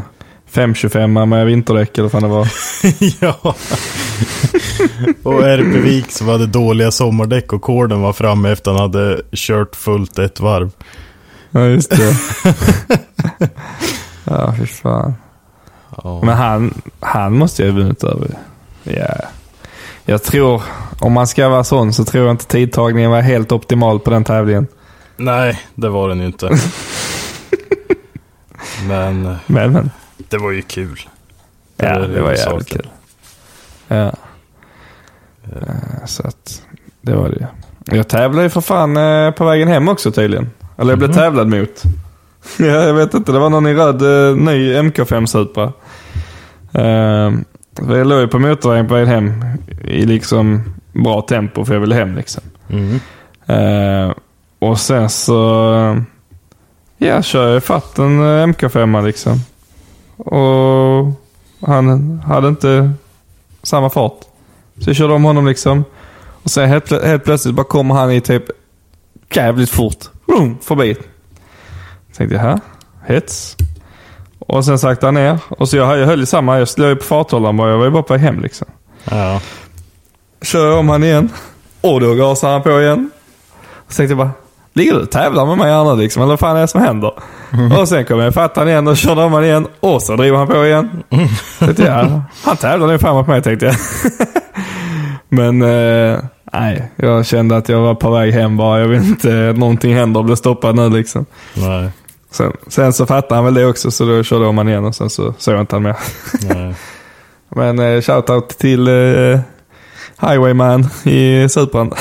525 med vinterdäck eller vad det var. ja. och RP-Vik som hade dåliga sommardäck och korden var framme efter han hade kört fullt ett varv. Ja, just det. ja, fy fan. Ja. Men han, han måste ju ha vunnit över. Ja. Jag tror, om man ska vara sån så tror jag inte tidtagningen var helt optimal på den tävlingen. Nej, det var den ju inte. Men eh, Men, men. Det var ju kul. Ja, är det var jävligt huvudsaken. kul. Ja. Eh, Så att, det var det. Jag tävlade ju för fan eh, på vägen hem också tydligen. Eller jag blev tävlad mot. ja, jag vet inte, det var någon i röd eh, ny MK5 Supra. Uh, jag låg ju på motorvägen på vägen hem i liksom bra tempo för jag ville hem liksom. Mm. Och sen så ja, kör jag ifatt en eh, MK5 liksom. Och han hade inte samma fart. Så jag körde om honom liksom. Och sen helt, plö- helt plötsligt bara kommer han i typ jävligt fort. Vroom, förbi. Tänkte jag, här, hets. Och sen sakta han ner. Och så jag, jag höll ju samma, jag slog ju på farthållaren bara. Jag var ju bara på väg hem liksom. Ja. Kör jag om han igen. Och då gasar han på igen. Så tänkte jag bara, ligger du och tävlar med mig här nu liksom? Eller vad fan är det som händer? Och sen kom jag ifatt han igen och körde om han igen. Och så driver han på igen. Tänkte jag, han tävlar nu framåt mig tänkte jag. Men eh, nej, jag kände att jag var på väg hem bara. Jag vill inte någonting händer och blir stoppad nu liksom. Nej. Sen, sen så fattade han väl det också så då körde jag om han igen och sen så såg jag inte han mer. Nej. Men eh, shoutout till eh, Highwayman i Supran.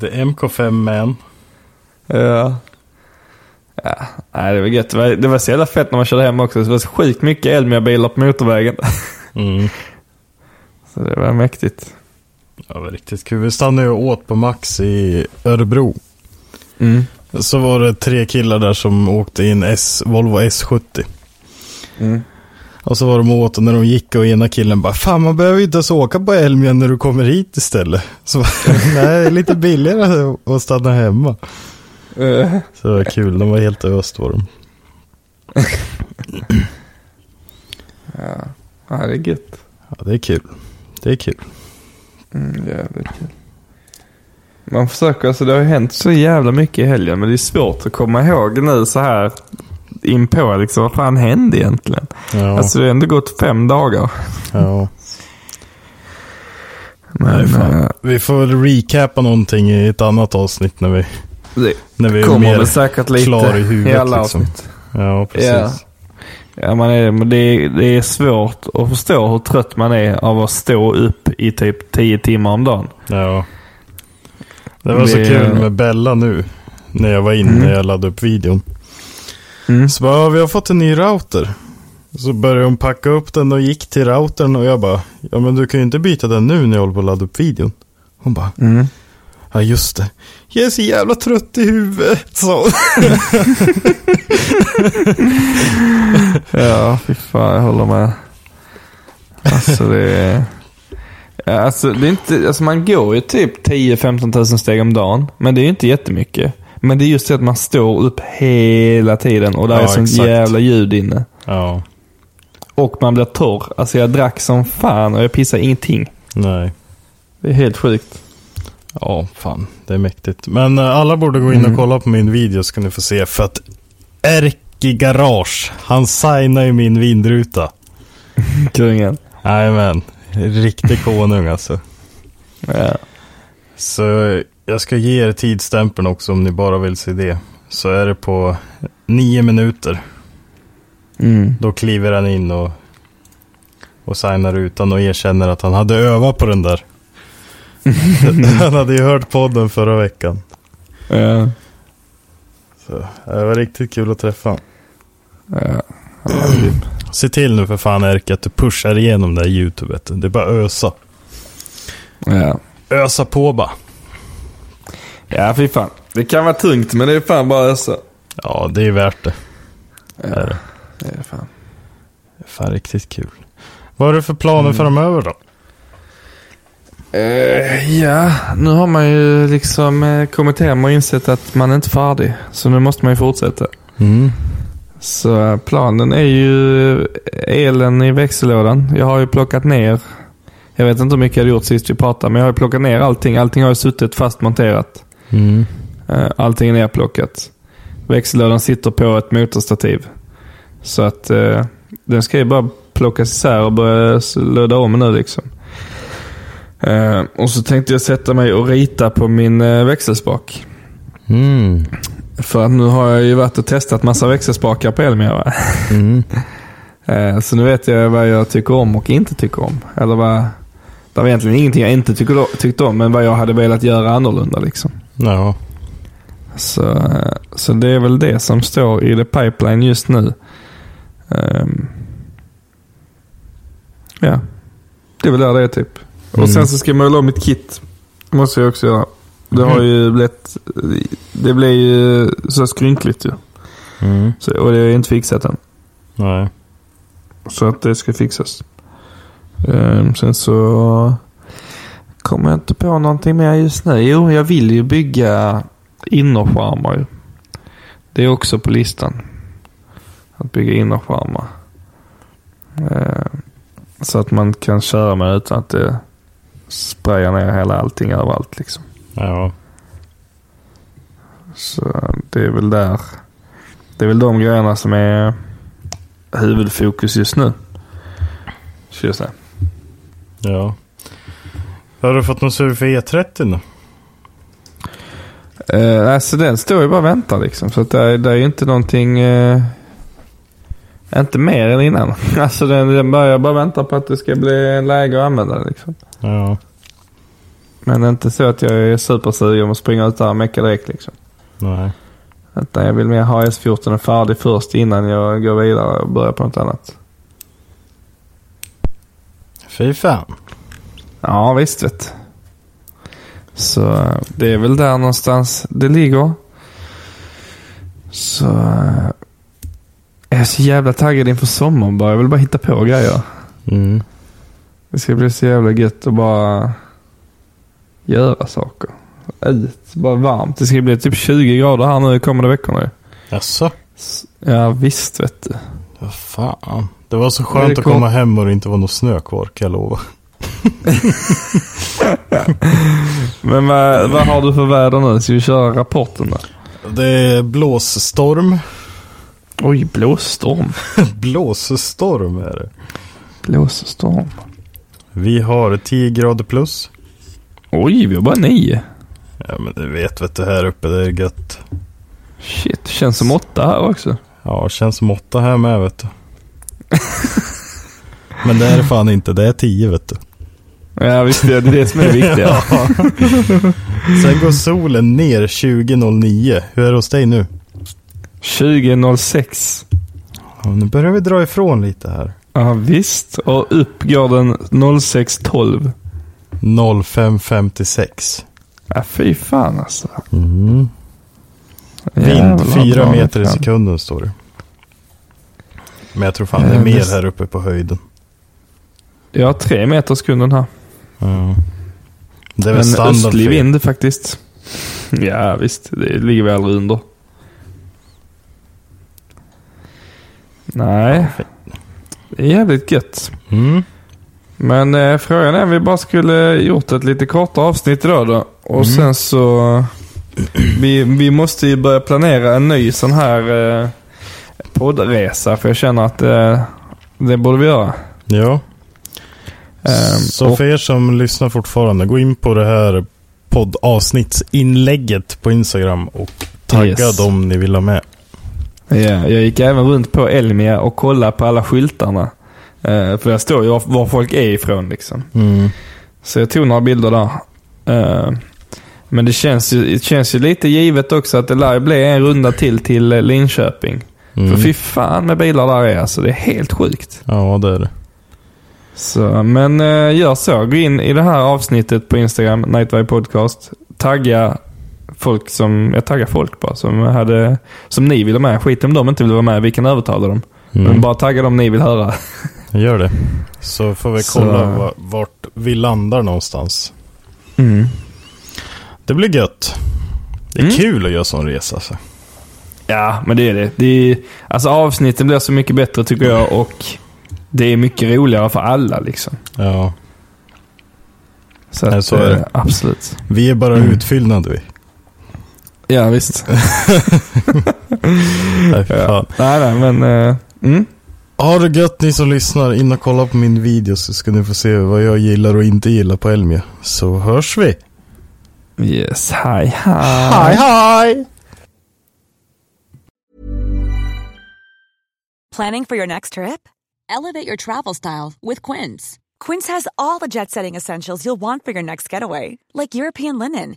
The MK5 Man. ja. Ja. Nej, det var gött. Det var, det var så jävla fett när man körde hem också. Det var så sjukt mycket Elmia-bilar på motorvägen. Mm. så det var mäktigt. Ja, det var riktigt kul. Vi stannade ju åt på Max i Örebro. Mm. Så var det tre killar där som åkte in S, Volvo S70. Mm. Och så var de åt och när de gick och ena killen bara Fan man behöver ju inte ens åka på Elmia när du kommer hit istället. Så nej det är lite billigare att stanna hemma. Eh, Så det var kul, de var helt öst var de. ja, det är gött. Ja det är kul. Det är kul. Mm, jävligt kul. Man försöker, alltså det har hänt så jävla mycket i helgen men det är svårt att komma ihåg nu så här in på liksom vad fan hände egentligen? Ja, Alltså det har ändå gått fem dagar. ja. Men, Nej, eh, Vi får väl recapa någonting i ett annat avsnitt när vi, det när vi kommer mer väl säkert lite klar i huvudet. i alla liksom. avsnitt. Ja, precis. Ja. Ja, man är, men det, är, det är svårt att förstå hur trött man är av att stå upp i typ 10 timmar om dagen. Ja. Det var så Det- kul med Bella nu. När jag var inne när jag laddade upp videon. Mm. Så bara, "Ja, vi har fått en ny router. Så började hon packa upp den och gick till routern och jag bara, ja men du kan ju inte byta den nu när jag håller på att ladda upp videon. Hon bara, Mm. ja just det. Jag är så jävla trött i huvudet, sa hon. Ja, fy fan, jag håller med. Alltså det är... Alltså, det är inte, alltså man går ju typ 10-15 tusen steg om dagen. Men det är ju inte jättemycket. Men det är just det att man står upp hela tiden och det är Ja, sånt exakt. jävla ljud inne. Ja, Och man blir torr. Alltså jag drack som fan och jag pissade ingenting. nej. Det är helt sjukt. Ja, fan. Det är mäktigt. Men eh, alla borde gå in och kolla på min video så kan ni få se. För att Erki Garage, han signar ju min vindruta. Kungen. Jajamän. Riktig konung alltså. Ja. Så jag ska ge er tidsstämpeln också om ni bara vill se det. Så är det på nio minuter. Mm. Då kliver han in och, och signar utan och erkänner att han hade övat på den där. han hade ju hört podden förra veckan. Ja. Så det var riktigt kul att träffa honom. Ja. Var grym. Se till nu för fan Erke att du pushar igenom det här YouTube. vet du. Det är bara ösa. Ja. Ösa på bara. ja, fy fan. Det kan vara tungt, men det är fan bara ösa. Ja, det är värt det. Ja. Är det. Det är fan. Det är fan riktigt kul. Vad har du för planer Mm. framöver då? Eh, ja, nu har man ju liksom eh, kommit hem och insett att man är inte färdig. Så nu måste man ju fortsätta. Mm. Så eh, planen är ju elen i växellådan. Jag har ju plockat ner. Jag vet inte hur mycket jag hade gjort sist vi pratade, men jag har ju plockat ner allting. Allting har ju suttit fast monterat. Mm. Allting är nerplockat. Växellådan sitter på ett motorstativ. Så att eh, den ska ju bara plockas isär och börja löda om nu liksom. Eh, och så tänkte jag sätta mig och rita på min eh, växelspak. Mm. För att nu har jag ju varit och testat massa växelspakar på Elmia. Mm. Eh, så nu vet jag vad jag tycker om och inte tycker om. Eller vad... Det var egentligen ingenting jag inte tycker, tyckte om, men vad jag hade velat göra annorlunda liksom. Ja. Så, eh, så det är väl det som står i the pipeline just nu. Ehm, ja, det är väl där det är typ. Mm. Och sen så ska jag måla om mitt kit. måste jag också göra. Det har ju blivit, det blev ju så skrynkligt ju. Mm. Så, och det är inte fixat än. Nej. Så att det ska fixas. Ehm, sen så kommer jag inte på någonting mer just nu. Jo, jag vill ju bygga innerskärmar. ju. Det är också på listan. Att bygga innerskärmar. Ehm, så att man kan köra med utan att det sprayar ner hela allting överallt liksom. Ja. Så det är väl där. Det är väl de grejerna som är huvudfokus just nu. Ska jag säga. Ja. Har du fått någon sur för E30 då? Eh, alltså den står ju bara och väntar liksom. Så att det, är, det är ju inte någonting... Eh, inte mer än innan. Alltså den, den börjar bara vänta på att det ska bli läge att använda den liksom. Ja. Men inte så att jag är supersugen på att springa ut där och mecka direkt liksom. Nej. Utan jag vill mer ha S14 färdig först innan jag går vidare och börjar på något annat. Fy fan. Ja, visst vet Så eh, det är väl där någonstans det ligger. Så eh, jag är så jävla taggad inför sommaren bara. Jag vill bara hitta på grejer. Mm. Det ska bli så jävla gött att bara göra saker. Ut, bara varmt. Det ska bli typ 20 grader här nu i kommande veckorna. Jaså? Ja visst vet du. Vad fan. Det var så skönt att kom- komma hem och det inte var någon snö kvar kan jag lova. Men vad, vad har du för väder nu? Ska vi köra rapporten då? Det är blåsstorm. Oj, blåsstorm. Blåsstorm är det. Blåsstorm. Vi har 10 grader plus. Oj, vi har bara nio. Ja men du vet vet du här uppe det är gött. Shit, känns som åtta här också. Ja känns som 8 här med vet du. men det är det fan inte. Det är 10 vet du. Ja visst, det är det som är det viktiga. Sen går solen ner 20.09. Hur är det hos dig nu? 20.06. Ja, nu börjar vi dra ifrån lite här. Ja visst, och upp går den 06.12. 05.56. Ja fy fan alltså. Mm. Vind 4 bra meter i sekunden står det. Men jag tror fan det är Ja, mer här uppe på höjden. Jag har tre meter sekunden här. Ja. Det är väl standard östlig vind faktiskt. Ja visst, det ligger vi aldrig under. Nej, det är jävligt gött. Mm. Men eh, frågan är om vi bara skulle gjort ett lite kortare avsnitt idag då. Och Mm. sen så... Vi, vi måste ju börja planera en ny sån här eh, poddresa. För jag känner att eh, det borde vi göra. Ja. Ehm, Så för er som lyssnar fortfarande, gå in på det här poddavsnittsinlägget på Instagram och tagga Yes. dem ni vill ha med. Ja, jag gick även runt på Elmia och kollade på alla skyltarna. Eh, för där står ju var, folk är ifrån liksom. Mm. Så jag tog några bilder där. Eh, men det känns, ju, det känns ju lite givet också att det lär bli en runda till till Linköping. Mm. För fy fan med bilar där är alltså. Det är helt sjukt. Ja, det är det. Så, men eh, gör så. Gå in i det här avsnittet på Instagram, Nightwire Podcast. Tagga folk som, jag taggar folk bara, som, hade, som ni vill ha med. Skit om de inte vill vara med, vi kan övertala dem. Mm. Men bara tagga dem ni vill höra. Gör det. Så får vi Så- kolla va- vart vi landar någonstans. Mm. Det blir gött. Det är Mm. kul att göra sån resa. Alltså. Ja, men det är det. det är, alltså avsnitten blir så mycket bättre tycker jag och det är mycket roligare för alla liksom. Ja. Så, Nej, så är det. eh, Absolut. Vi är bara Mm. utfyllnad vi. Ja, visst. Nej, Ja. nej, nej, men... eh, mm. Ha det gött ni som lyssnar. In och kolla på min video så ska ni få se vad jag gillar och inte gillar på Elmia. Så hörs vi. Yes, hi, hi. Hej hej! Planning for your next trip? Elevate your travel style with Quince. Quince has all the jet setting essentials you'll want for your next getaway, like European linen,